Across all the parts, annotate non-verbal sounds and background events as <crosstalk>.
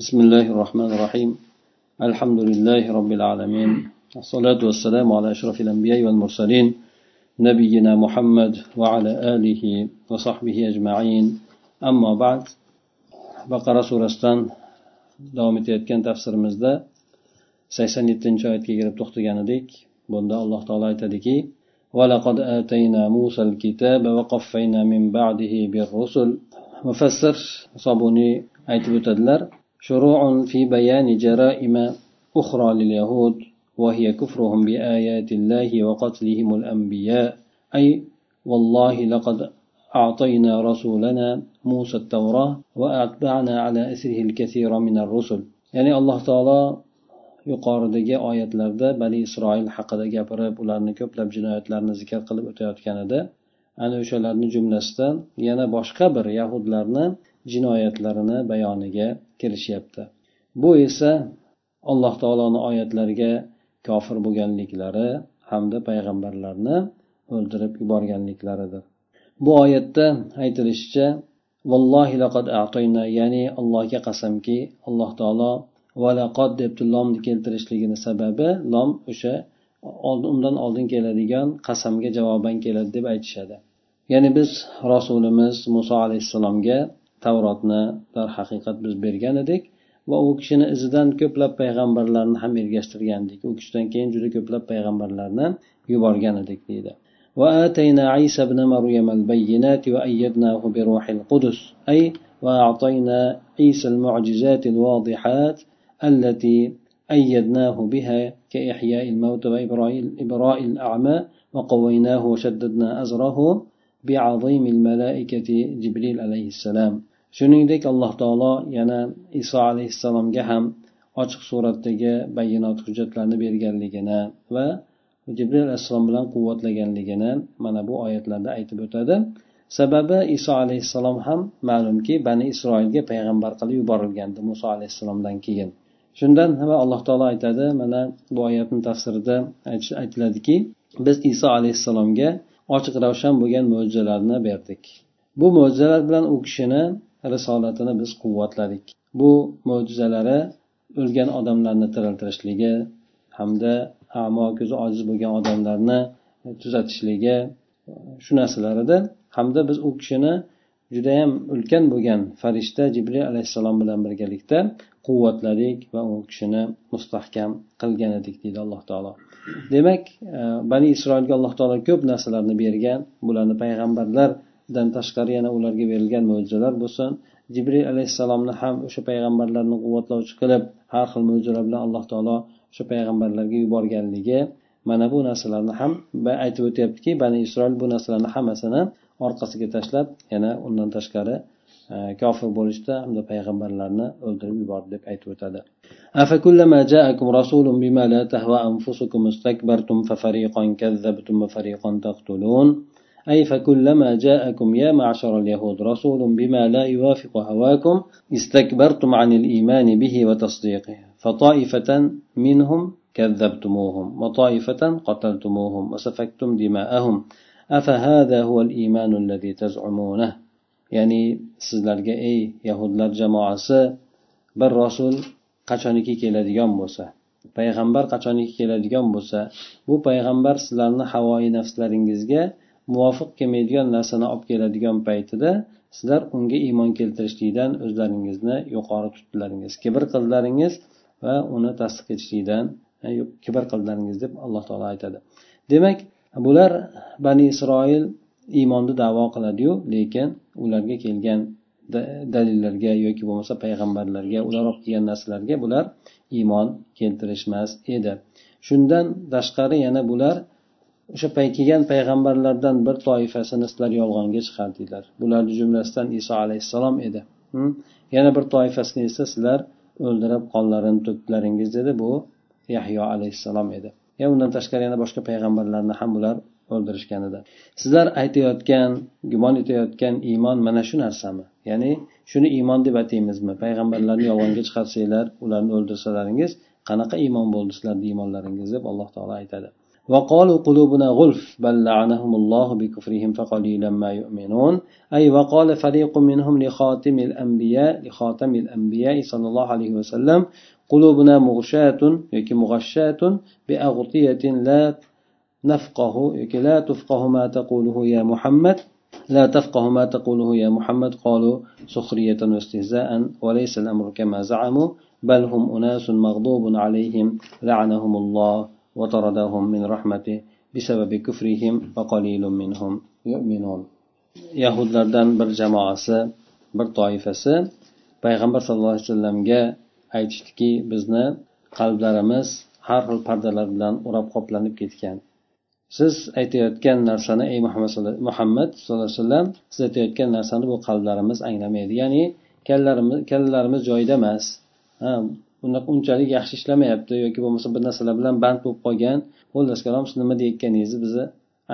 بسم الله الرحمن الرحيم. الحمد لله رب العالمين. الصلاة والسلام على أشرف الأنبياء والمرسلين نبينا محمد وعلى آله وصحبه أجمعين. أما بعد بقرة سورة davom etayotgan tafsirimizda sakson yettinchi oyatga kelib to'xtagan edik bunda alloh taolo aytadiki ولقد آتينا موسى الكتاب وقفينا من بعده بالرسل. mufassir sobuniy aytib o'tadilar شروع في بيان جرائم أخرى لليهود وهي كفرهم بآيات الله وقتلهم الأنبياء أي والله لقد أعطينا رسولنا موسى التوراة وأتبعنا على أسره الكثير من الرسل يعني الله تعالى yuqoridagi oyatlarda bani isroil haqida gapirib ularni ko'plab jinoyatlarni zikr qilib o'tayotgan edi ana o'shalarni jumlasidan yana boshqa bir yahudlarni jinoyatlarini bayoniga kirishyapti bu esa alloh taoloni oyatlariga kofir bo'lganliklari hamda payg'ambarlarni o'ldirib yuborganliklaridir. Bu oyatda aytilishicha vallohi laqad a'toyna ya'ni allohga qasamki alloh taolo valaqod deb lomni keltirishligini sababi lom o'sha undan oldin keladigan qasamga javoban keladi deb aytishadi. Ya'ni biz rasulimiz muso alayhissalomga tavrotni darhaqiqat biz bergan edik va u kishini izidan ko'plab payg'ambarlarni ham ergashtirgandik u kishidan keyin juda ko'plab payg'ambarlarni yuborgan edik deydi وآتينا عيسى ابن مريم البينات وأيدناه بروح القدس أي وأعطينا عيسى المعجزات الواضحات التي أيدناه بها كإحياء الموت وإبراء الأعمى وقويناه وشددنا أزره بعظيم الملائكة جبريل عليه السلام shuningdek alloh taolo yana iso alayhissalomga ham ochiq suratdagi bayonot hujjatlarni berganligini va jibril alayhissalom bilan quvvatlaganligini mana bu oyatlarda aytib o'tadi. Sababi iso alayhissalom ham ma'lumki bani isroilga payg'ambar qilib yuborilgandi muso alayhissalomdan keyin. Shundan va alloh taolo aytadi mana bu oyatni tafsirida aytiladiki biz iso alayhissalomga ochiq ravshan bo'lgan mo'jizalarni berdik. Bu mo'jizalar bilan u kishini risolatini biz quvvatladik. Bu mo'jizalari o'lgan odamlarni tiriltirishligi hamda amo ko'zi ojiz bo'lgan odamlarni tuzatishligi e, shu narsalar edi hamda biz u kishini judayam ulkan bo'lgan farishta jibril alayhissalom bilan birgalikda quvvatladik va u kishini mustahkam qilgan edik deydi alloh taolo. Demak e, bani isroilga alloh taolo ko'p narsalarni bergan bularni payg'ambarlar payg'ambarlardan tashqari yana ularga berilgan mo'jizalar bo'lsin jibril alayhissalomni ham o'sha payg'ambarlarni quvvatlovchi qilib har xil mo'jizalar bilan alloh taolo o'sha payg'ambarlarga yuborganligi mana bu narsalarni ham aytib o'tyaptiki bani isroil bu narsalarni hammasini orqasiga tashlab yana undan tashqari kofir bo'lishda hamda payg'ambarlarni o'ldirib yubordi deb aytib o'tadi أفكلما جاءكم رسول بما لا تهوى أنفسكم استكبرتم ففريقا كذبتم وفريقا تقتلون أي فكلما جاءكم يا معشر اليهود رسول بما لا يوافق هواكم استكبرتم عن الإيمان به وتصديقه فطائفة منهم كذبتموهم وطائفة قتلتموهم وسفكتم دماءهم أفهذا هو الإيمان الذي تزعمونه ya'ni sizlarga ey yahudlar jamoasi bir rasul qachoniki keladigan bo'lsa payg'ambar qachoniki keladigan bo'lsa bu payg'ambar sizlarni havoyi nafslaringizga muvofiq kelmaydigan narsani olib keladigan paytida sizlar unga iymon keltirishlikdan o'zlaringizni yuqori tutdilaringiz kibr qildilaringiz va uni tasdiq etishlikdan kibr qildilaringiz deb alloh taolo aytadi. Demak bular bani isroil iymonni davo qiladiyu lekin ularga kelgan dalillarga yoki bo'lmasa payg'ambarlarga ular olib kelgan narsalarga bular iymon keltirishmas edi. Shundan tashqari yana bular o'sha pay kelgan payg'ambarlardan bir toifasini sizlar yolg'onga chiqardinglar bularni jumlasidan iso alayhissalom edi. Hm? Yana bir toifasini esa sizlar o'ldirib qonlarini to'kdilaringiz dedi bu yahyo alayhissalom edi. Ya undan tashqari yana boshqa payg'ambarlarni ham bular o'ldirishgan edi. Sizlar aytayotgan gumon etayotgan iymon mana shu narsami? Ya'ni shuni iymon deb ataymizmi payg'ambarlarni yolg'onga chiqarsanglar ularni o'ldirsalaringiz qanaqa iymon bo'ldi sizlarni iymonlaringiz deb alloh taolo aytadi. وقالوا قلوبنا غلف بل لعنهم الله بكفرهم فقليلا ما يؤمنون. أي وقال فريق منهم لخاتم الأنبياء لخاتم الأنبياء صلى الله عليه وسلم قلوبنا مغشاة مغشاة بأغطية لا نفقه لا تفقه ما تقوله يا محمد لا تفقه ما تقوله يا محمد قالوا سخرية واستهزاء وليس الأمر كما زعموا بل هم أناس مغضوب عليهم لعنهم الله وطردهم من رحمته بسبب كفرهم وقليل منهم يؤمنون yahudlardan bir jamoasi bir toifasi payg'ambar sallallohu alayhi vasallamga aytishdiki bizni qalblarimiz har xil pardalar bilan o'rab qoplanib ketgan siz aytayotgan narsani ey muhammad muhammad sallallohu alayhi vasallam siz aytayotgan narsani bu qalblarimiz anglamaydi ya'ni kallalarimiz kallalarimiz joyida emas Unaqa unchalik yaxshi ishlamayapti yoki bo'lmasa bir narsalar bilan band bo'lib qolgan. Xullas kalom siz nima deyayotganingizni bizni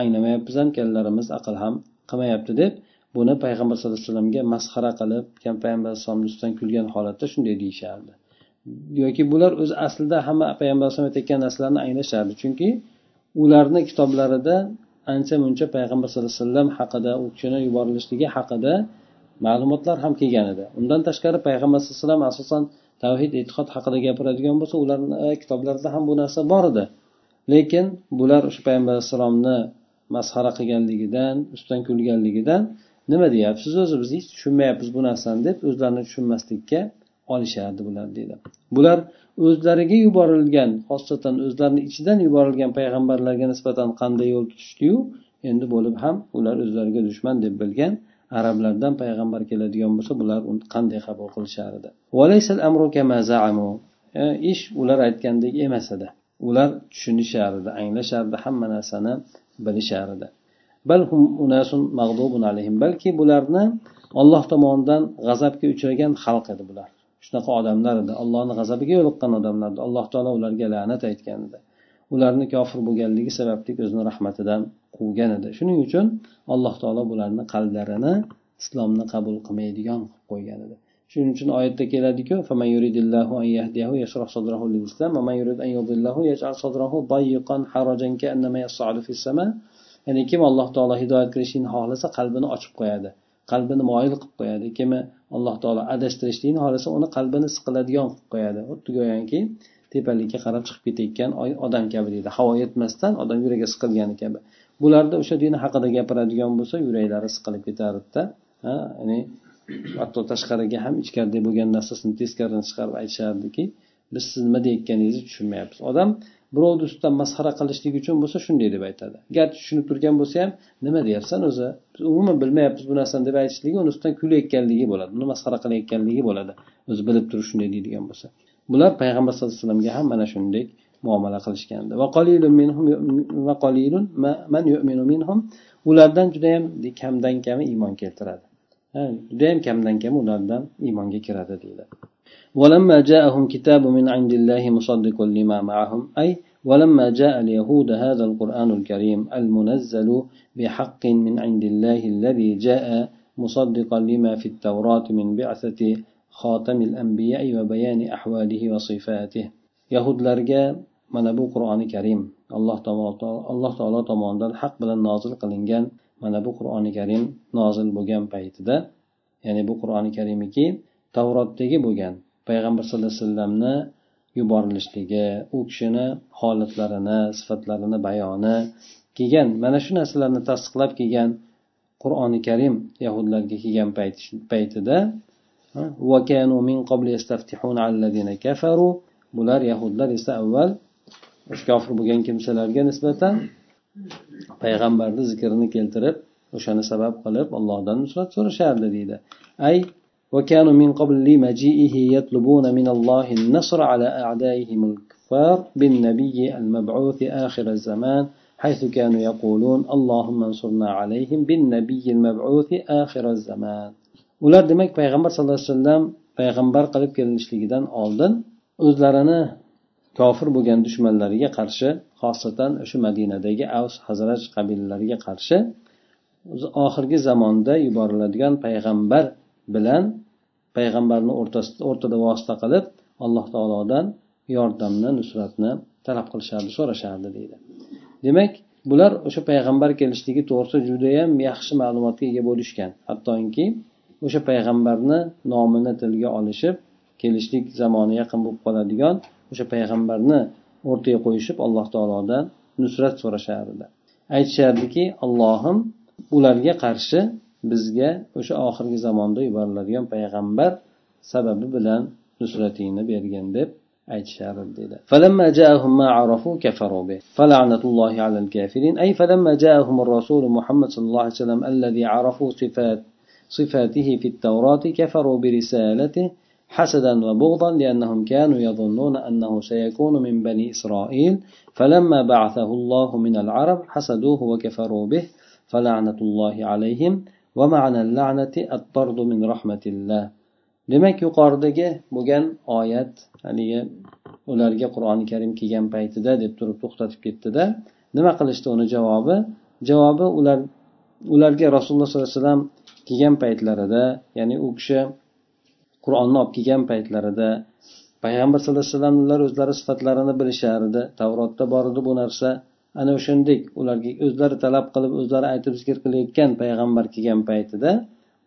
anglamayapmiz ham kallalarimiz aql ham qilmayapti deb buni payg'ambar sallallohu alayhi vasallamga masxara qilib payg'ambar alayhisalomni ustidan kulgan holatda shunday deyishardi. Yoki bular o'zi aslida hamma payg'ambar alayhisalom aytayotgan narsalarni anglashardi. Chunki ularni kitoblarida ancha muncha payg'ambar sallallohu alayhi vasallam haqida u kishini yuborilishligi haqida ma'lumotlar ham kelgan edi. Undan tashqari payg'ambar sallallohu alayhi vasallam asosan tavhid e'tiqod haqida gapiradigan bo'lsa ularni e, kitoblarida ham bu narsa bor edi. Lekin bular o'sha payg'ambar alayhissalomni masxara qilganligidan ustidan kulganligidan nima deyapsiz? O'zi biz hech tushunmayapmiz bu narsani deb o'zlarini tushunmaslikka olishardi bular deydi. Bular o'zlariga yuborilgan xosatan o'zlarini ichidan yuborilgan payg'ambarlarga nisbatan qanday yo'l tutishdiyu endi bo'lib ham ular o'zlariga dushman deb bilgan arablardan payg'ambar keladigan bo'lsa bular uni qanday qabul qilishar edi e, ish ular aytgandek emas edi. Ular tushunishar edi anglashardi hamma narsani bilishar edi balki bularni olloh tomonidan g'azabga uchragan xalq edi bular. Shunaqa odamlar edi. Allohni g'azabiga yo'liqqan odamlar edi alloh taolo ularga la'nat aytgan edi. Ularni kofir bo'lganligi sababli o'zini rahmatidan quvgan edi shuning uchun alloh taolo bularni qalblarini islomni qabul qilmaydigan qilib qo'ygan edi. Shuning uchun oyatda keladiku ya'ni kim alloh taolo hidoyat qilishlikni xohlasa qalbini ochib qo'yadi qalbini moyil qilib qo'yadi. Kimi alloh taolo adashtirishlikni xohlasa uni qalbini siqiladigan qilib qo'yadi. Xuddi go'yoki tepalikka qarab chiqib ketayotgan odam kabi deydi. Havo yetmasdan odam yuragi siqilgani kabi. Bularda o'sha din haqida gapiradigan bo'lsa yuraklari siqilib ketardida. Ya'ni hatto tashqariga ham ichkarida bo'lgan narsasini teskarini chiqarib aytishardiki biz siz nima deyayotganingizni tushunmayapmiz. Odam birovni ustidan masxara qilishlik uchun bo'lsa shunday deb aytadi. Garchi tushunib turgan bo'lsa ham nima deyapsan o'zi? Biz umuman bilmayapmiz bu narsani deb aytishligi uni ustidan kulayotganligi bo'ladi uni masxara qilayotganligi bo'ladi. O'zi bilib turib shunday deydigan bo'lsa. Bular payg'ambar sallallohu alayhi vasallamga ham mana shunday muomala qilishgandi. Ulardan judayam kamdan kami iymon keltiradi. Judayam kamdan kam ulardan iymonga kiradi deydi. ولما جاءهم كتاب من عند الله مصدق لما معهم أي ولما جاء اليهود هذا القرآن الكريم المنزل بحق من عند الله الذي جاء مصدقا لما في التوراة من بعثة خاتم الأنبياء وبيان أحواله وصفاته يهود لرجا mana bu qur'oni karim. Alloh alloh taolo tomonidan haq bilan nozil qilingan mana bu qur'oni karim nozil bo'lgan paytida ya'ni bu qur'oni karimiki tavrotdagi bo'lgan payg'ambar sallallohu alayhi vasallamni yuborilishligi u kishini holatlarini sifatlarini bayoni kelgan mana shu narsalarni tasdiqlab kelgan qur'oni karim yahudlarga kelgan paytida bular yahudlar esa avval kofir bo'lgan kimsalarga nisbatan payg'ambarni zikrini keltirib o'shani sabab qilib allohdan nusrat so'rashardi deydi ay وكانوا من قبل مجيئه يطلبون من الله النصر على أعدائهم الكفار بالنبي المبعوث آخر الزمان حيث كانوا يقولون اللهم انصرنا عليهم بالنبي المبعوث آخر الزمان ular demak payg'ambar sallallohu alayhi vasallam payg'ambar qilib kelinishligidan oldin o'zlarini kofir bo'lgan dushmanlariga qarshi xosatan o'sha madinadagi avs hazraj qabilalariga qarshi oxirgi zamonda yuboriladigan payg'ambar bilan payg'ambarni o'rtasida o'rtada vosita qilib alloh taolodan yordamni nusratni talab qilishardi so'rashardi deydi. Demak bular o'sha payg'ambar kelishligi to'g'risida judayam yaxshi ma'lumotga ega bo'lishgan. Hattoki o'sha payg'ambarni nomini tilga olishib kelishlik zamoni yaqin bo'lib qoladigan o'sha payg'ambarni o'rtaga qo'yishib alloh taolodan nusrat so'rashardi aytishardiki allohim ularga qarshi bizga o'sha oxirgi zamonda yuboriladigan payg'ambar sababi bilan nusratingni bergin deb aytishar dedi فلما جاءهم ما عرفوا كفروا به فلعنة الله على الكافرين أي فلما جاءهم الرسول محمد صلى الله عليه وسلم الذي عرفوا صفات صفاته في التوراة كفروا برسالته حسدا وبغضا لأنهم كانوا يظنون أنه سيكون من بني إسرائيل فلما بعثه الله من العرب حسدوه وكفروا به فلعنة الله عليهم ومعنى اللعنة الطرد من رحمة الله demak yuqoridagi bo'lgan oyat haligi ularga qur'oni karim kelgan paytida deb turib to'xtatib ketdida nima qilishdi uni javobi javobi ular ularga rasululloh sollallohu alayhi vasallam kelgan paytlarida ya'ni u kishi qur'onni olib kelgan paytlarida payg'ambar sallallohu alayhi vasallamlar o'zlari sifatlarini bilishardi tavrotda bor edi bu narsa. Ana o'shandek ularga o'zlari talab qilib o'zlari aytib zikr qilayotgan payg'ambar kelgan paytida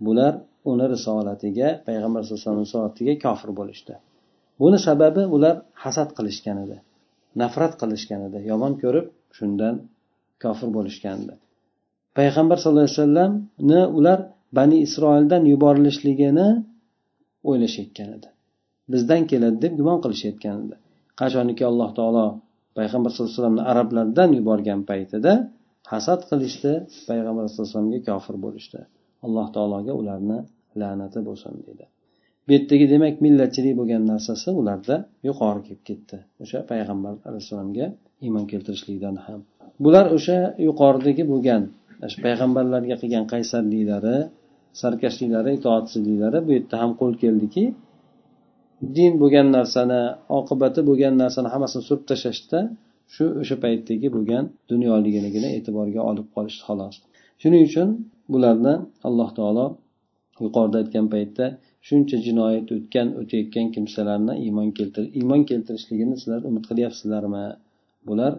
bular uni risolatiga payg'ambar sallallohu alayhi vasallam risolatiga kofir bo'lishdi. Buni sababi ular hasad qilishgan edi nafrat qilishgan edi yomon ko'rib shundan kofir bo'lishgandi. Payg'ambar sallallohu alayhi vasallamni ular bani isroildan yuborilishligini o'ylashayotgan edi bizdan keladi deb gumon qilishayotgan edi qachoniki alloh taolo payg'ambar sallallohu alayhi vasallamni arablardan yuborgan paytida hasad qilishdi payg'ambar sallallohu alayhi vasallamga kofir bo'lishdi. Alloh taologa ularni la'nati bo'lsin deydi. Bu yerdagi demak millatchilik bo'lgan narsasi ularda yuqori kelib ketdi. O'sha payg'ambar alayhissalomga iymon keltirishlikdan ham. Bular o'sha yuqoridagi bo'lgan payg'ambarlarga qilgan qaysarliklari sarkashliklari itoatsizliklari bu yerda ham qo'l keldiki. Din bo'lgan narsani oqibati bo'lgan narsani hammasini surib tashlashda shu o'sha paytdagi bo'lgan dunyoligiligini e'tiborga olib qolishdi xolos. Shuning uchun bularni alloh taolo yuqorida aytgan paytda shuncha jinoyat o'tgan o'tayotgan kimsalarni iymon keltir iymon keltirishligini sizlar umid qilyapsizlarmi? Bular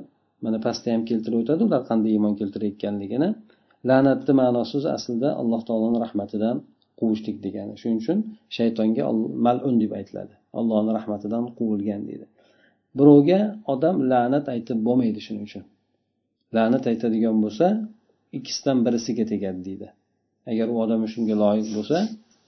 mana pastda ham keltirib o'tadi ular qanday iymon keltirayotganligini la'natni ma'nosi aslida alloh taoloni rahmatidan quvishlik degani. Shuning uchun shaytonga malun deb aytiladi. Allohni rahmatidan quvilgan deydi. Birovga odam la'nat aytib bo'lmaydi shuning uchun. La'nat aytadigan bo'lsa ikkisidan birisiga tegadi deydi. Agar u odam shunga loyiq bo'lsa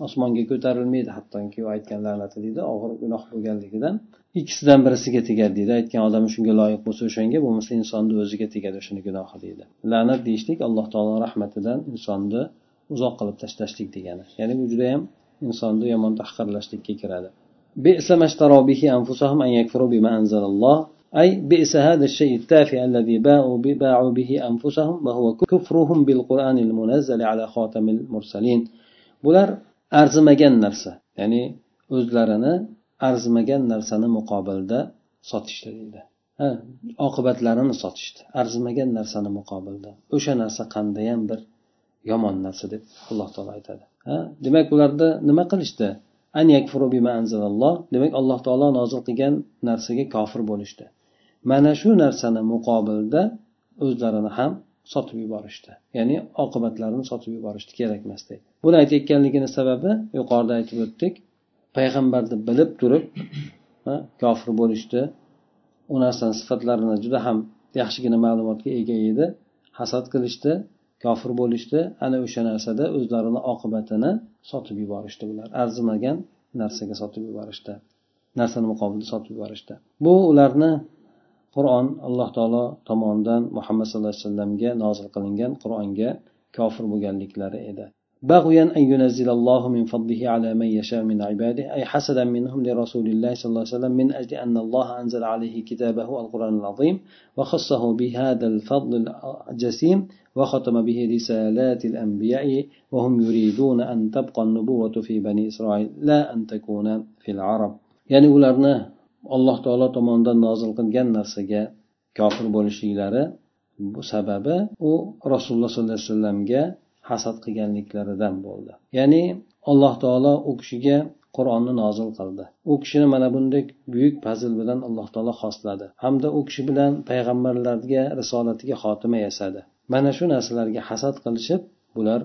osmonga ko'tarilmaydi hattoki u aytgan la'nati deydi og'ir gunoh bo'lganligidan ikkisidan birisiga tegadi deydi aytgan odam shunga loyiq bo'lsa o'shanga bo'lmasa insonni o'ziga tegadi o'shani gunohi deydi la'nat deyishlik alloh taolo rahmatidan insonni uzoq qilib tashlashlik degani ya'ni bu judayam insonni yomon tahqirlashlikka kiradi بئس ما اشتروا به أنفسهم أن يكفروا بما أنزل الله أي بئس هذا الشيء التافه الذي باعوا باعوا به أنفسهم وهو كفرهم بالقرآن المنزل على خاتم المرسلين bular arzimagan narsa ya'ni o'zlarini arzimagan narsani muqobilda sotishdi deydi. Ha oqibatlarini sotishdi. Arzimagan narsani muqobilda. O'sha narsa qandayyam bir yomon narsa deb alloh taolo aytadi. Ha demak ularda nima qilishdi? Demak alloh taolo nozil qilgan narsaga kofir bo'lishdi. Mana shu narsani muqobilda o'zlarini ham sotib yuborishdi. Ya'ni oqibatlarini sotib yuborishdi kerak emas deb buni aytayotganligini sababi yuqorida aytib o'tdik. Payg'ambarni bilib turib <clears throat> kofir bo'lishdi. U narsani sifatlarini juda ham yaxshigina ma'lumotga ega edi. Hasad qilishdi kofir bo'lishdi. Ana o'sha narsada o'zlarini oqibatini sotib yuborishdi bular arzimagan narsaga sotib yuborishdi. Narsani muqobilida sotib yuborishdi. Bu ularni qur'on alloh taolo tomonidan muhammad sallallohu alayhi vasallamga nozil qilingan qur'onga kofir bo'lganliklari edi. بغيا أن ينزل الله من فضله على من يشاء من عباده أي حسدا منهم لرسول الله صلى الله عليه وسلم من أجل أن الله أنزل عليه كتابه القرآن العظيم وخصه بهذا الفضل الجسيم وختم به رسالات الأنبياء وهم يريدون أن تبقى النبوة في بني إسرائيل لا أن تكون في العرب. يعني ularni alloh taolo tomonidan nozil qilgan narsaga kofir bo'lishliklari bu sababi u rasululloh sollallohu alayhi vasallamga hasad qilganliklaridan bo'ldi. Ya'ni alloh taolo u kishiga qur'onni nozil qildi. U kishini mana bunday buyuk fazil bilan alloh taolo xosladi hamda u kishi bilan payg'ambarlarga risolatiga xotima yasadi. Mana shu narsalarga hasad qilishib bular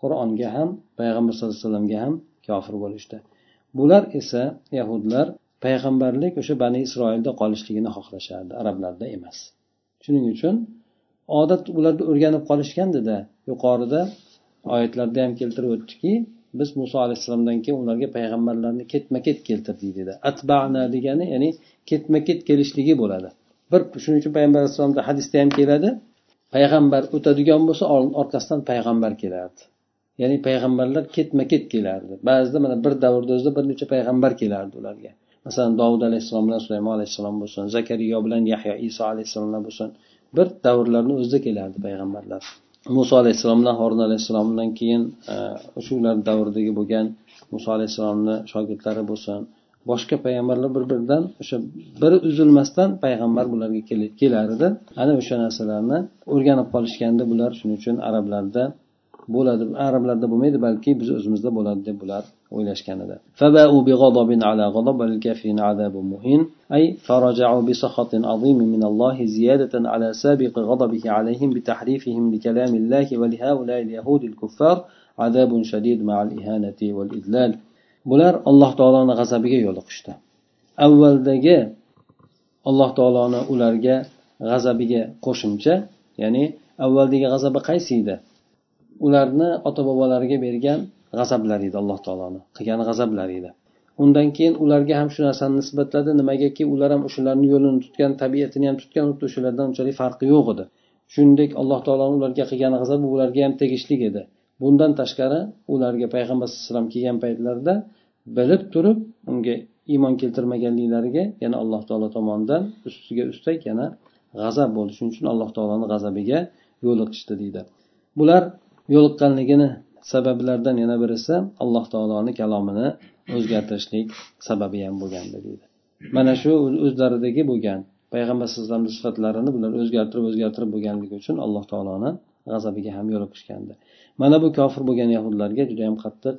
qur'onga ham payg'ambar sallallohu alayhi vasallamga ham kofir bo'lishdi. Bular esa yahudlar payg'ambarlik o'sha bani isroilda qolishligini xohlashardi arablarda emas. Shuning uchun odat ularda o'rganib qolishgandida yuqorida oyatlarda ham keltirib o'tdiki biz muso alayhissalomdan keyin ularga payg'ambarlarni ketma ket keltirdik dedi. Atbana degani ya'ni ketma ket kelishligi bo'ladi. Bir shuning uchun payg'ambar alayhissalomda hadisda ham keladi. Payg'ambar o'tadigan bo'lsa orqasidan payg'ambar kelardi. Ya'ni payg'ambarlar ketma ket kelardi. Ba'zida mana bir davrda o'zida bir necha payg'ambar kelardi ularga. Masalan dovud alayhissalom bilan sulaymon alayhissalom bo'lsin zakariyo bilan yahyo iso alayhissalomlar bo'lsin bir davrlarni o'zida kelardi payg'ambarlar. Muso alayhissalom bilan horun alayhissalomdan keyin e, shular davridagi bo'lgan muso alayhissalomni shogirdlari bo'lsin. Boshqa payg'ambarlar bir biridan o'sha biri uzilmasdan payg'ambar bularga kelar edi. Ana o'sha narsalarni o'rganib qolishganda bular. Shuning uchun arablarda bo'ladi arablarda bo'lmaydi balki biz o'zimizda bo'ladi deb bular o'ylashgan edi أي فرجعوا بسخط عظيم من الله زيادة على سابق غضبه عليهم بتحريفهم لكلام الله ولهؤلاء اليهود الكفار عذاب شديد مع الإهانة والإذلال bular alloh taoloni g'azabiga yo'liqishdi avvaldagi alloh taoloni ularga g'azabiga qo'shimcha ya'ni avvaldagi g'azabi qaysi edi Ularni ota bobolariga bergan g'azablari edi alloh taoloni qilgan g'azablari edi. Undan keyin ularga ham shu narsani nisbatladi. Nimagaki ular ham o'shalarni yo'lini tutgan tabiatini ham tutgan xuddi o'shalardan unchalik farqi yo'q edi. Shuningdek alloh taoloni ularga qilgan g'azabi ularga ham tegishli edi. Bundan tashqari ularga payg'ambar sallallohu alayhi vasallam kelgan paytlarida bilib turib unga iymon keltirmaganliklariga yana alloh taolo tomonidan ustiga ustak yana g'azab bo'ldi shuning uchun alloh taoloni g'azabiga yo'liqishdi deydi. Bular yo'liqqanligini sabablaridan yana birisi alloh taoloni kalomini o'zgartirishlik sababi ham bo'lgandi deydi. Mana shu o'zlaridagi bo'lgan payg'ambar alayhivasallamni sifatlarini bular o'zgartirib o'zgartirib bo'lganligi uchun alloh taoloni g'azabiga ham yo'liqishgandi mana bu kofir bo'lgan yahudlarga juda yam qattiq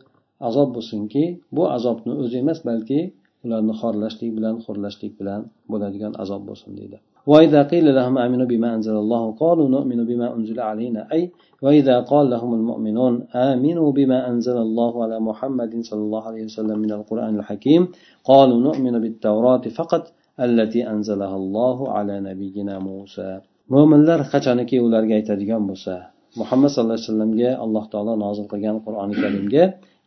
azob bo'lsinki bu azobni o'zi emas balki ularni xorlashlik bilan xo'rlashlik bilan bo'ladigan azob bo'lsin deydi. وإذا قيل لهم آمنوا بما أنزل الله قالوا نؤمن بما أنزل علينا أي وإذا قال لهم المؤمنون آمنوا بما أنزل الله على محمد صلى الله عليه وسلم من القرآن الحكيم قالوا نؤمن بالتوراة فقط التي أنزلها الله على نبينا موسى mo'minlar qachoniki ularga aytadigan bo'lsa muhammad sallallohu alayhi vasallamga alloh taolo nozil qilgan qur'oni karimga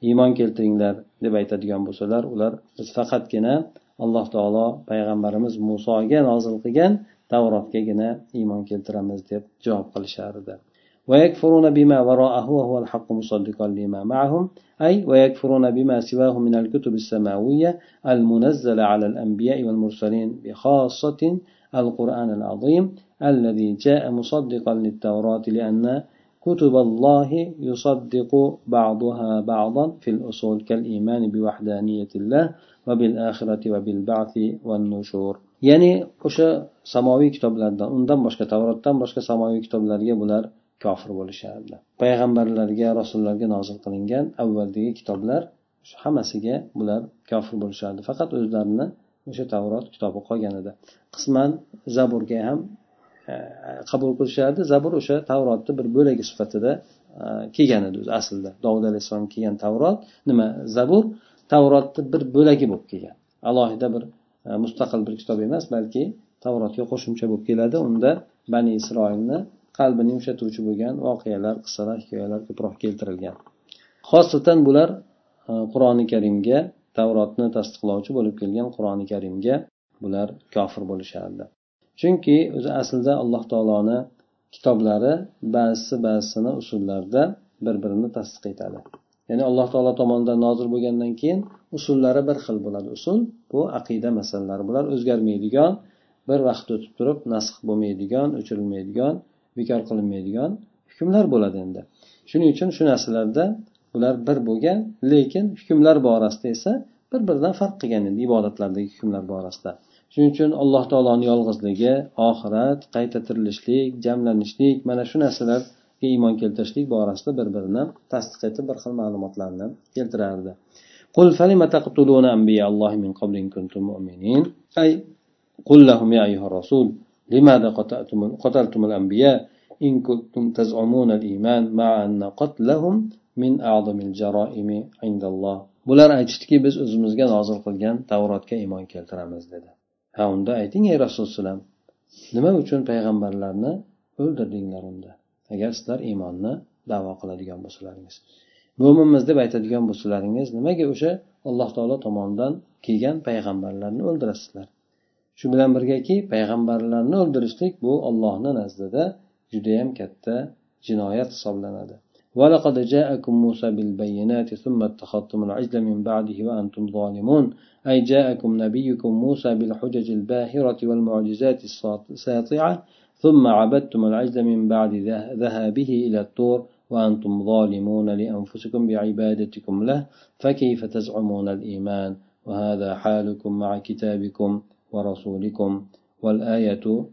iymon keltiringlar deb aytadigan bo'lsalar ular biz faqatgina alloh taolo payg'ambarimiz musoga nozil qilgan tavrotgagina iymon keltiramiz deb javob qilishardi. ويكفرون بما وراءه وهو الحق مصدقا لما معهم. أي ويكفرون بما سواه من الكتب السماوية المنزلة على الأنبياء والمرسلين بخاصة القرآن العظيم الذي جاء مصدقا للتوراة لأن كتب الله يصدق بعضها بعضا في الأصول كالإيمان بوحدانية الله وبالآخرة وبالبعث والنشور ya'ni o'sha samoviy kitoblardan undan boshqa tavrotdan boshqa samoviy kitoblarga bular kofir bo'lishardi payg'ambarlarga rasullarga nozil qilingan avvaldagi kitoblar hammasiga bular kofir bo'lishardi faqat o'zlarini o'sha tavrot kitobi qolgan edi qisman zaburga ham e, qabul qilishardi. Zabur o'sha tavrotni bir bo'lagi sifatida e, kelgan edi o'zi aslida. Dovud alayhissalom kelgan tavrot. Nima? Zabur tavrotni bir bo'lagi bo'lib kelgan. Alohida bir e, mustaqil bir kitob emas balki tavrotga qo'shimcha bo'lib keladi. Unda bani isroilni qalbini yumshatuvchi bo'lgan voqealar qissalar hikoyalar ko'proq keltirilgan. Xosatan bular e, qur'oni karimga tavrotni tasdiqlovchi bo'lib kelgan qur'oni karimga bular kofir bo'lishardi. Chunki o'zi aslida alloh taoloni kitoblari ba'zisi ba'zisini usullarda bir birini tasdiq etadi. Ya'ni alloh taolo tomonidan nozil bo'lgandan keyin usullari bir xil bo'ladi. Usul bu aqida masalalari bular. O'zgarmaydigan bir vaqt o'tib turib nasx bo'lmaydigan o'chirilmaydigan bekor qilinmaydigan hukmlar bo'ladi endi. Shuning uchun shu narsalarda ular bir bo'lgan lekin hukmlar borasida esa bir biridan farq qilgan endi ibodatlardagi hukmlar borasida. shuning uchun alloh taoloni yolg'izligi oxirat qayta tirilishlik jamlanishlik mana shu narsalarga iymon keltirishlik borasida bir birini tasdiq etib bir xil ma'lumotlarni keltirardi قل فلم تقتلون أنبياء الله من قبل إن كنتم مؤمنين أي قل لهم يا أيها الرسول لماذا قتلتم, قتلتم الأنبياء إن كنتم تزعمون الإيمان مع أن قتلهم من أعظم الجرائم عند الله bular aytishdiki biz o'zimizga nozil qilgan tavrotga iymon keltiramiz dedi Ha unda ayting ey rasululloh nima uchun payg'ambarlarni o'ldirdinglar unda? Agar sizlar iymonni davo qiladigan bo'lsalaringiz. Mo'minmiz deb aytadigan bo'lsalaringiz nimaga o'sha alloh taolo tomonidan kelgan payg'ambarlarni o'ldirasizlar? Shu bilan birgaki payg'ambarlarni o'ldirishlik bu ollohni nazdida judayam katta jinoyat hisoblanadi. ولقد جاءكم موسى بالبينات ثم اتخذتم العجل من بعده وأنتم ظالمون. أي جاءكم نبيكم موسى بالحجج الباهرة والمعجزات الساطعة ثم عبدتم العجل من بعد ذهابه إلى الطور وأنتم ظالمون لأنفسكم بعبادتكم له فكيف تزعمون الإيمان؟ وهذا حالكم مع كتابكم ورسولكم. والآية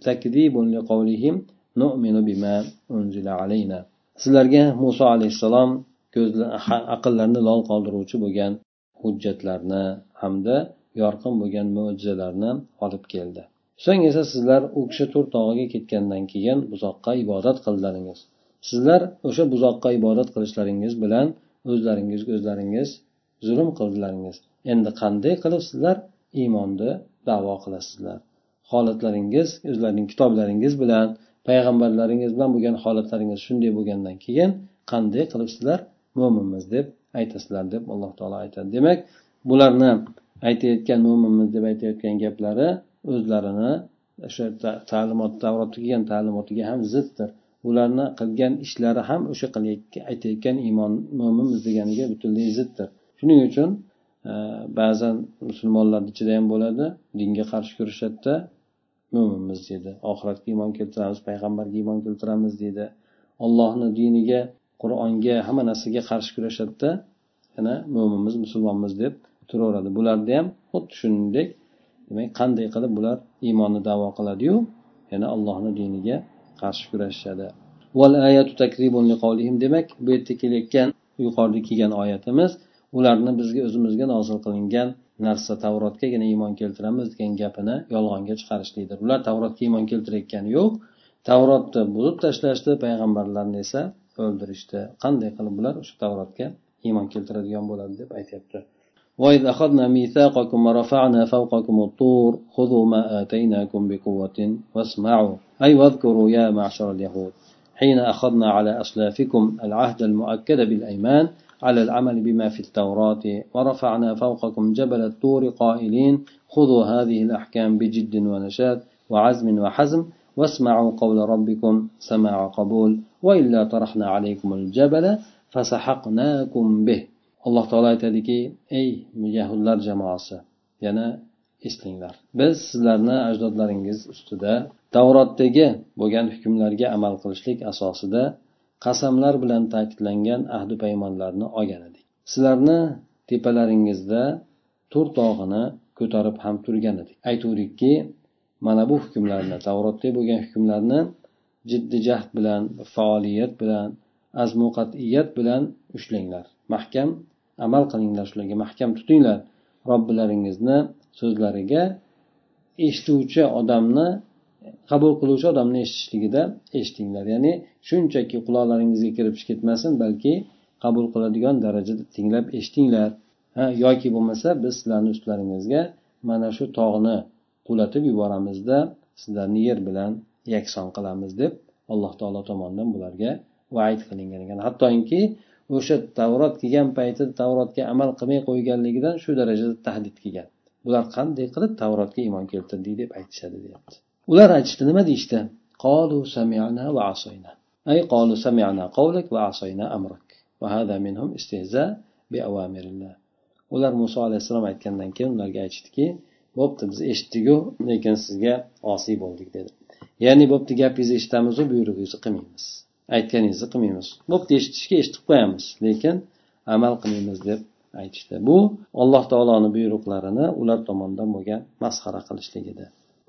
تكذيب لقولهم نؤمن بما أنزل علينا. Sizlarga muso alayhissalom aqllarni lol qoldiruvchi bo'lgan hujjatlarni hamda yorqin bo'lgan mo'jizalarni olib keldi. So'ng esa sizlar u kishi to'r tog'iga ketgandan keyin buzoqqa ibodat qildilaringiz. Sizlar o'sha buzoqqa ibodat qilishlaringiz bilan o'zlaringizga o'zlaringiz zulm qildilaringiz. Endi qanday qilib sizlar iymonni davo qilasizlar? Holatlaringiz o'zlaring kitoblaringiz bilan payg'ambarlaringiz bilan bo'lgan holatlaringiz shunday bo'lgandan keyin qanday qilib sizlar mo'minmiz deb aytasizlar deb alloh taolo aytadi. Demak bularni aytayotgan mo'minmiz deb aytayotgan gaplari o'zlarini o'sha ta'limot tavrotda kelgan ta'limotiga ham ziddir. Ularni qilgan ishlari ham o'sha aytayotgan iymon mo'minmiz deganiga butunlay ziddir. Shuning uchun e, ba'zan musulmonlarni ichida ham bo'ladi dinga qarshi kurashadida mo'minmiz dedi. Oxiratga iymon keltiramiz payg'ambarga iymon keltiramiz deydi ollohni diniga qur'onga hamma narsaga qarshi kurashadida yana mo'minmiz musulmonmiz deb turaveradi. Bularda ham xuddi shuningdek demak qanday qilib bular iymonni davo qiladiyu? Yana allohni diniga qarshi kurashishadi demak bu yerda kelayotgan yuqorida kelgan oyatimiz ularni bizga o'zimizga nozil qilingan narsa tavrotgagina iymon keltiramiz degan gapini yolg'onga chiqarishlikdir ular tavrotga iymon keltirayotgani yo'q tavrotni buzib tashlashdi payg'ambarlarni esa o'ldirishdi qanday qilib bular o'sha tavrotga iymon keltiradigan bo'ladi deb aytyapti وإذ أخذنا ميثاقكم ورفعنا فوقكم الطور خذوا ما آتيناكم بقوة واسمعوا أي واذكروا يا معشر اليهود حين أخذنا على أسلافكم العهد المؤكد بالأيمان على العمل بما في التوراة ورفعنا فوقكم جبل الطور قائلين خذوا هذه الأحكام بجد ونشاد وعزم وحزم واسمعوا قول ربكم سماع قبول وإلا طرحنا عليكم الجبل فسحقناكم به alloh taolo aytadiki ey yahudlar jamoasi yana eslanglar biz sizlarni ajdodlaringiz ustida tavrotdagi bo'lgan hukmlarga amal qilishlik asosida qasamlar bilan ta'kidlangan ahdi paymonlarni olgan edik. Sizlarni tepalaringizda tur tog'ini ko'tarib ham turgan edik. Aytuvdikki mana bu hukmlarni tavrotda bo'lgan hukmlarni jiddiy jahd bilan faoliyat bilan azmu qat'iyat bilan ushlanglar. Mahkam amal qilinglar shularga mahkam tutinglar. Robbilaringizni so'zlariga eshituvchi odamni qabul qiluvchi odamni eshitishligida eshitinglar. Ya'ni shunchaki quloqlaringizga kirib ketmasin balki qabul qiladigan darajada tinglab eshitinglar. Ha yoki bo'lmasa biz sizlarni ustlaringizga mana shu tog'ni qulatib yuboramizda sizlarni yer bilan yakson qilamiz deb alloh taolo tomonidan bularga vaid qilingan ekan. Hattoki o'sha tavrot kelgan payti tavrotga amal qilmay qo'yganligidan shu darajada tahdid kelgan. Bular qanday qilib tavrotga iymon keltirdik deb aytishadi deyapti. ular aytishdi nima deyishdi? Qolu samina va asoyna ay qolu samina qovlik va asoyna amrik va hada minhum istehza bi avamirillah ular muso alayhissalom aytgandan keyin ularga aytishdiki bo'pti biz eshitdikku lekin sizga osiy bo'ldik dedi. Ya'ni bo'pti gapingizni eshitamizu buyrug'ingizni qilmaymiz. Aytganingizni qilmaymiz. Bo'pti eshitishga eshitib qo'yamiz lekin amal qilmaymiz deb aytishdi. Bu alloh taoloni buyruqlarini ular tomonidan bo'lgan masxara qilishlik edi.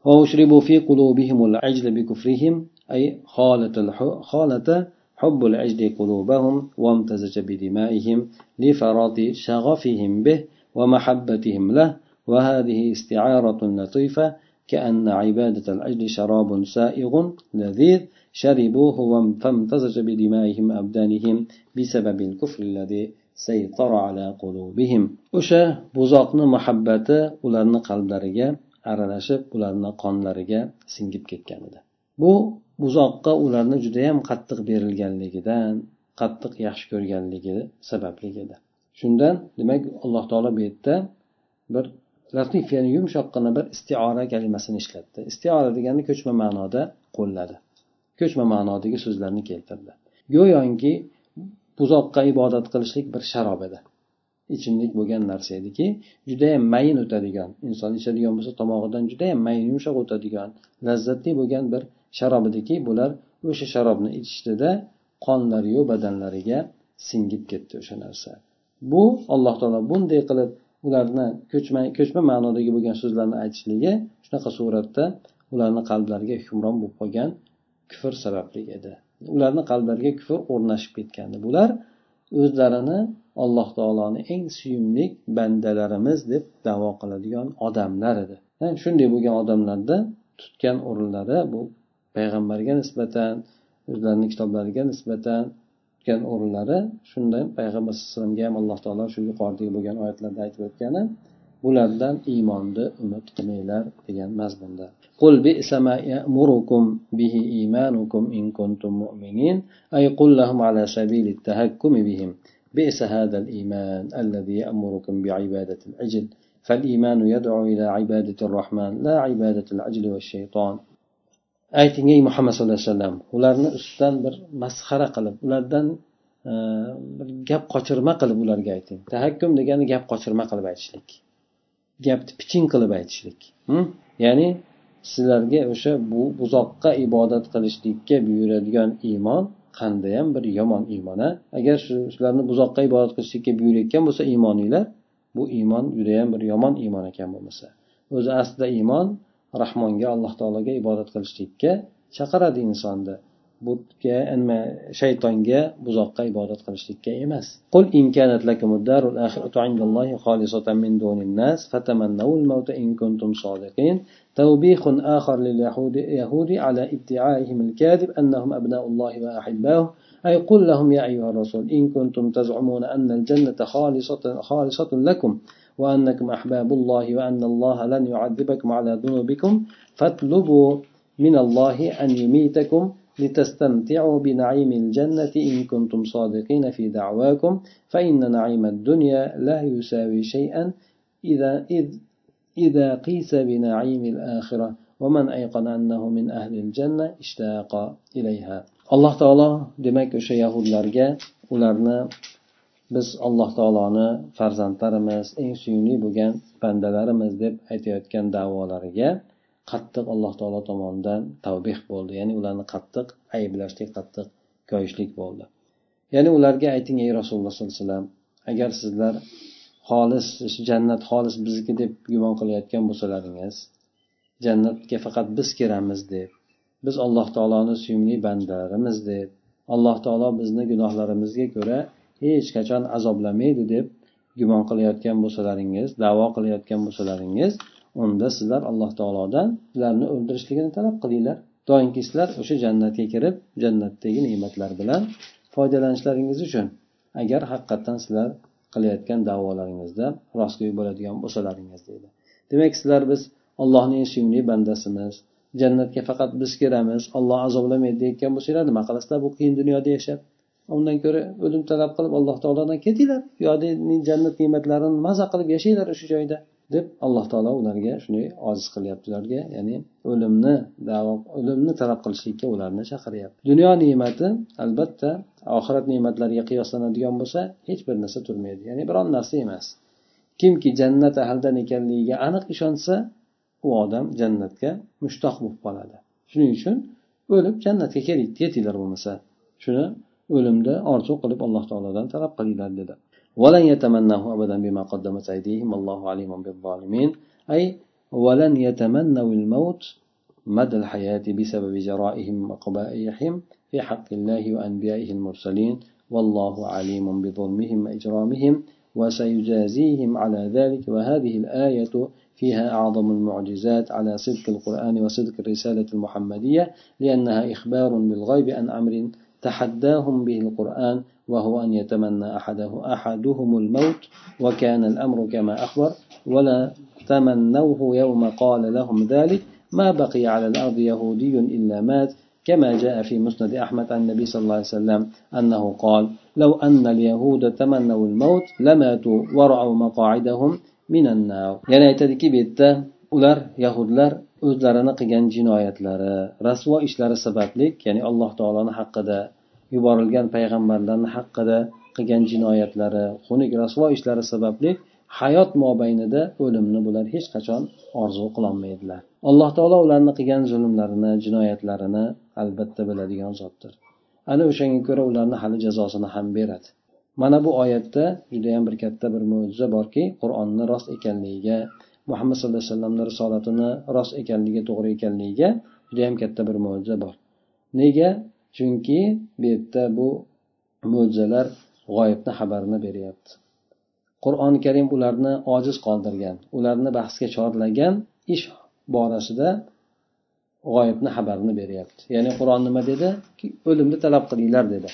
وأشربوا في قلوبهم العجل بكفرهم أي خالة حب العجل قلوبهم وامتزج بدمائهم لفراط شغفهم به ومحبتهم له. وهذه استعارة لطيفة كأن عبادة العجل شراب سائغ لذيذ شربوه فامتزج بدمائهم أبدانهم بسبب الكفر الذي سيطر على قلوبهم. o'sha buzoqni muhabbati ularni qalblariga aralashib ularni qonlariga singib ketgan edi. Bu buzoqqa ularni judayam qattiq berilganligidan qattiq yaxshi ko'rganligi sababli edi. Shundan demak alloh taolo bu yerda bir latif ya'ni yumshoqqina bir istiora kalimasini ishlatdi. Istiora degani ko'chma ma'noda qo'lladi. Ko'chma ma'nodagi so'zlarni keltirdi. Go'yoki buzoqqa ibodat qilishlik bir sharob edi. Ichimlik bo'lgan narsa ediki judayam mayin o'tadigan inson ichadigan bo'lsa tomog'idan judayam mayin yumshoq o'tadigan lazzatli bo'lgan bir sharob ediki bular o'sha sharobni ichishdida qonlariyu badanlariga singib ketdi o'sha narsa. Bu alloh taolo bunday qilib ularni ko'chma ko'chma ma'nodagi bo'lgan so'zlarni aytishligi shunaqa suratda ularni qalblariga hukmron bo'lib qolgan kufr sababli edi. Ularni qalblariga kufr o'rnashib ketgandi. Bular o'zlarini alloh taoloni eng suyumli bandalarimiz deb davo qiladigan odamlar edi. Shunday bo'lgan odamlarda tutgan o'rinlari bu payg'ambarga nisbatan o'zlarini kitoblariga nisbatan tutgan o'rinlari shundan payg'ambar alayhi vasallamga ham alloh taolo shu yuqoridagi bo'lgan oyatlarda aytib o'tgani bulardan iymonni umid qilmanglar degan mazmunda قل بئس ما يأمركم به إيمانكم إن كنتم مؤمنين أي قل لهم على سبيل التهكم بهم بئس هذا الإيمان الذي يأمركم بعبادة العجل فالإيمان يدعو إلى عبادة الرحمن لا عبادة العجل والشيطان ayting ey muhammad sallallohu alayhi vasallam ularni ustidan bir masxara qilib ulardan bir gap qochirma qilib ularga ayting tahakkum degani gap qochirma qilib aytishlik Gapni piching qilib aytishlik hm? ya'ni sizlarga o'sha bu buzoqqa ibodat qilishlikka buyuradigan iymon qandayyam bir yomon iymon a agar shularni buzoqqa ibodat qilishlikka buyurayotgan bo'lsa iymoninglar bu iymon judayam bir yomon iymon ekan bo'lmasa. O'zi aslida iymon rahmonga alloh taologa ibodat qilishlikka chaqiradi insonni butga nima shaytonga buzoqqa ibodat qilishlikka emas. قل إن كانت لكم الدار الآخرة عند الله خالصة من دون الناس فتمنوا الموت إن كنتم صادقين توبيخ آخر لليهود على ادعائهم الكاذب أنهم أبناء الله وأحباؤه أي قل لهم يا أيها الرسول إن كنتم تزعمون أن الجنة خالصة, خالصة لكم وأنكم أحباب الله وأن الله لن يعذبكم على ذنوبكم فاطلبوا من الله أن يميتكم لتستمتعوا بنعيم الجنة إن كنتم صادقين في دعواكم فإن نعيم الدنيا لا يساوي شيئا إذا إذ إذا قيس بنعيم الآخرة ومن أيقن أنه من أهل الجنة اشتاق إليها. الله تعالى demak o'sha yahudlarga ularni biz alloh taoloni farzandlarimiz eng suyumli bo'lgan bandalarimiz deb aytayotgan davolariga qattiq alloh taolo tomonidan tavbeh bo'ldi. Ya'ni ularni qattiq ayblashlik qattiq koyishlik bo'ldi. Ya'ni ularga ayting ey rasululloh sollallohu alayhi vasallam agar sizlar xolis jannat xolis bizniki deb gumon qilayotgan bo'lsalaringiz jannatga faqat biz kiramiz deb biz alloh taoloni suyumli bandalarimiz deb alloh taolo bizni gunohlarimizga ko'ra hech qachon azoblamaydi deb gumon qilayotgan bo'lsalaringiz davo qilayotgan bo'lsalaringiz unda sizlar alloh taolodan sizlarni o'ldirishligini talab qilinglar. Doimki sizlar o'sha jannatga kirib jannatdagi ne'matlar bilan foydalanishlaringiz uchun agar haqiqatdan sizlar qilayotgan davolaringizda rostgo'y bo'ladigan bo'lsalaringiz deydi. Demak sizlar biz allohning suyumli bandasimiz jannatga faqat biz kiramiz olloh azoblamaydi deyotgan bo'lsanglar nima qilasizlar bu qiyin dunyoda yashab? Undan ko'ra o'lim talab qilib alloh taolodan ketinglar. Bu jannat ne'matlarini maza qilib yashanglar o'sha joyda. Deb alloh taolo ularga shunday ojiz qilyapti. Ularga ya'ni o'limni davo o'limni talab qilishlikka ularni chaqiryapti. Dunyo ne'mati albatta oxirat ne'matlariga qiyoslanadigan bo'lsa hech bir narsa turmaydi. Ya'ni biron narsa emas. Kimki jannat ahlidan ekanligiga aniq ishonsa u odam jannatga mushtoq bo'lib qoladi. Shuning uchun o'lib jannatga keling yetinglar bo'lmasa. Shuni o'limni orzu qilib alloh taolodan talab qilinglar dedi. ولن يتمناه أبدا بما قدمت أيديهم. والله عليم بالظالمين. أي ولن يتمنوا الموت مدى الحياة بسبب جرائهم وقبائحهم في حق الله وأنبيائه المرسلين. والله عليم بظلمهم وإجرامهم وسيجازيهم على ذلك. وهذه الآية فيها أعظم المعجزات على صدق القرآن وصدق الرسالة المحمدية لأنها إخبار بالغيب عن أمر تحداهم به القرآن وهو أن يتمنى أحده أحدهم الموت وكان الأمر كما أخبر ولا تمنوه يوم قال لهم ذلك ما بقي على الأرض يهودي إلا مات كما جاء في مسند أحمد عن النبي صلى الله عليه وسلم أنه قال لو أن اليهود تمنوا الموت لماتوا ورأوا مقاعدهم من النار. يعني aytadiki bu yerda ular yahudlar o'zlarini qilgan jinoyatlari rasvo ishlari sababli ya'ni alloh taoloni haqqida yuborilgan payg'ambarlarni haqqida qilgan jinoyatlari xunuk rasvo ishlari sababli hayot mobaynida o'limni bular hech qachon orzu qilolmaydilar. Alloh taolo ularni qilgan zulmlarini jinoyatlarini albatta biladigan zotdir. Ana o'shanga ko'ra ularni hali jazosini ham beradi. Mana bu oyatda judayam bir katta bir mo'jiza borki qur'onni rost ekanligiga muhammad sallallohu alayhi vasallamni risolatini rost ekanligi to'g'ri ekanligiga judayam katta bir mo'jiza bor. Nega? Chunki bu yerda bu mo'jizalar g'oyibni xabarini beryapti. Qur'oni karim ularni ojiz qoldirgan ularni bahsga chorlagan ish borasida g'oyibni xabarini beryapti. Ya'ni qur'on nima dedi? O'limni talab qilinglar dedi.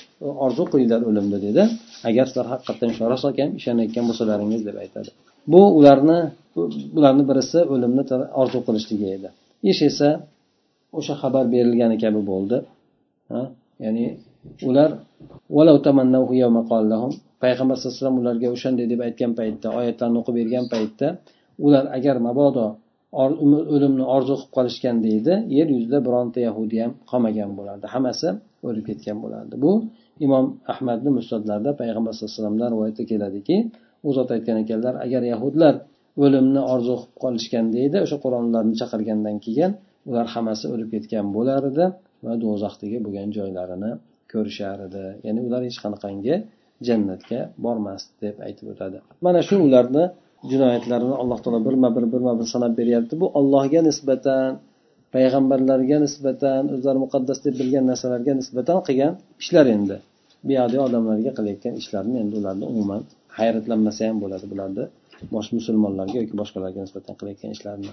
Orzu qilinglar o'limni dedi. Agar sizlar haqiqatdan ishora solgan ishonayotgan bo'lsalaringiz deb aytadi. Bu ularni bularni birisi o'limni orzu qilishligi edi. Ish esa o'sha xabar berilgani kabi bo'ldi. Ya'ni ular payg'ambar sallallohu alayhi vasallam ularga o'shanday deb aytgan paytda oyatlarni o'qib bergan paytda ular agar mabodo o'limni orzu qilib qolishgan deydi yer yuzida bironta yahudiy ham qolmagan bo'lardi. Hammasi o'lib ketgan bo'lardi. Bu imom ahmadni mustadlarida payg'ambar sallallohu alayhi vasallamdan rivoyatda keladiki u zot aytgan ekanlar agar yahudlar o'limni orzu qilib qolishgan deydi o'sha qur'onlarni chaqirgandan keyin ular hammasi o'lib ketgan bo'lar edi va do'zaxdagi bo'lgan joylarini ko'rishar edi. Ya'ni ular hech qanaqangi jannatga bormasdi deb aytib o'tadi. Mana shu ularni jinoyatlarini alloh taolo birma bir birma bir sanab beryapti. Bu allohga nisbatan payg'ambarlarga nisbatan o'zlari muqaddas deb bilgan narsalarga nisbatan qilgan ishlar endi. Buyoqdagi odamlarga qilayotgan ishlarini endi ularni umuman hayratlanmasa ham bo'ladi bularni boshqa musulmonlarga yoki boshqalarga nisbatan qilayotgan ishlarini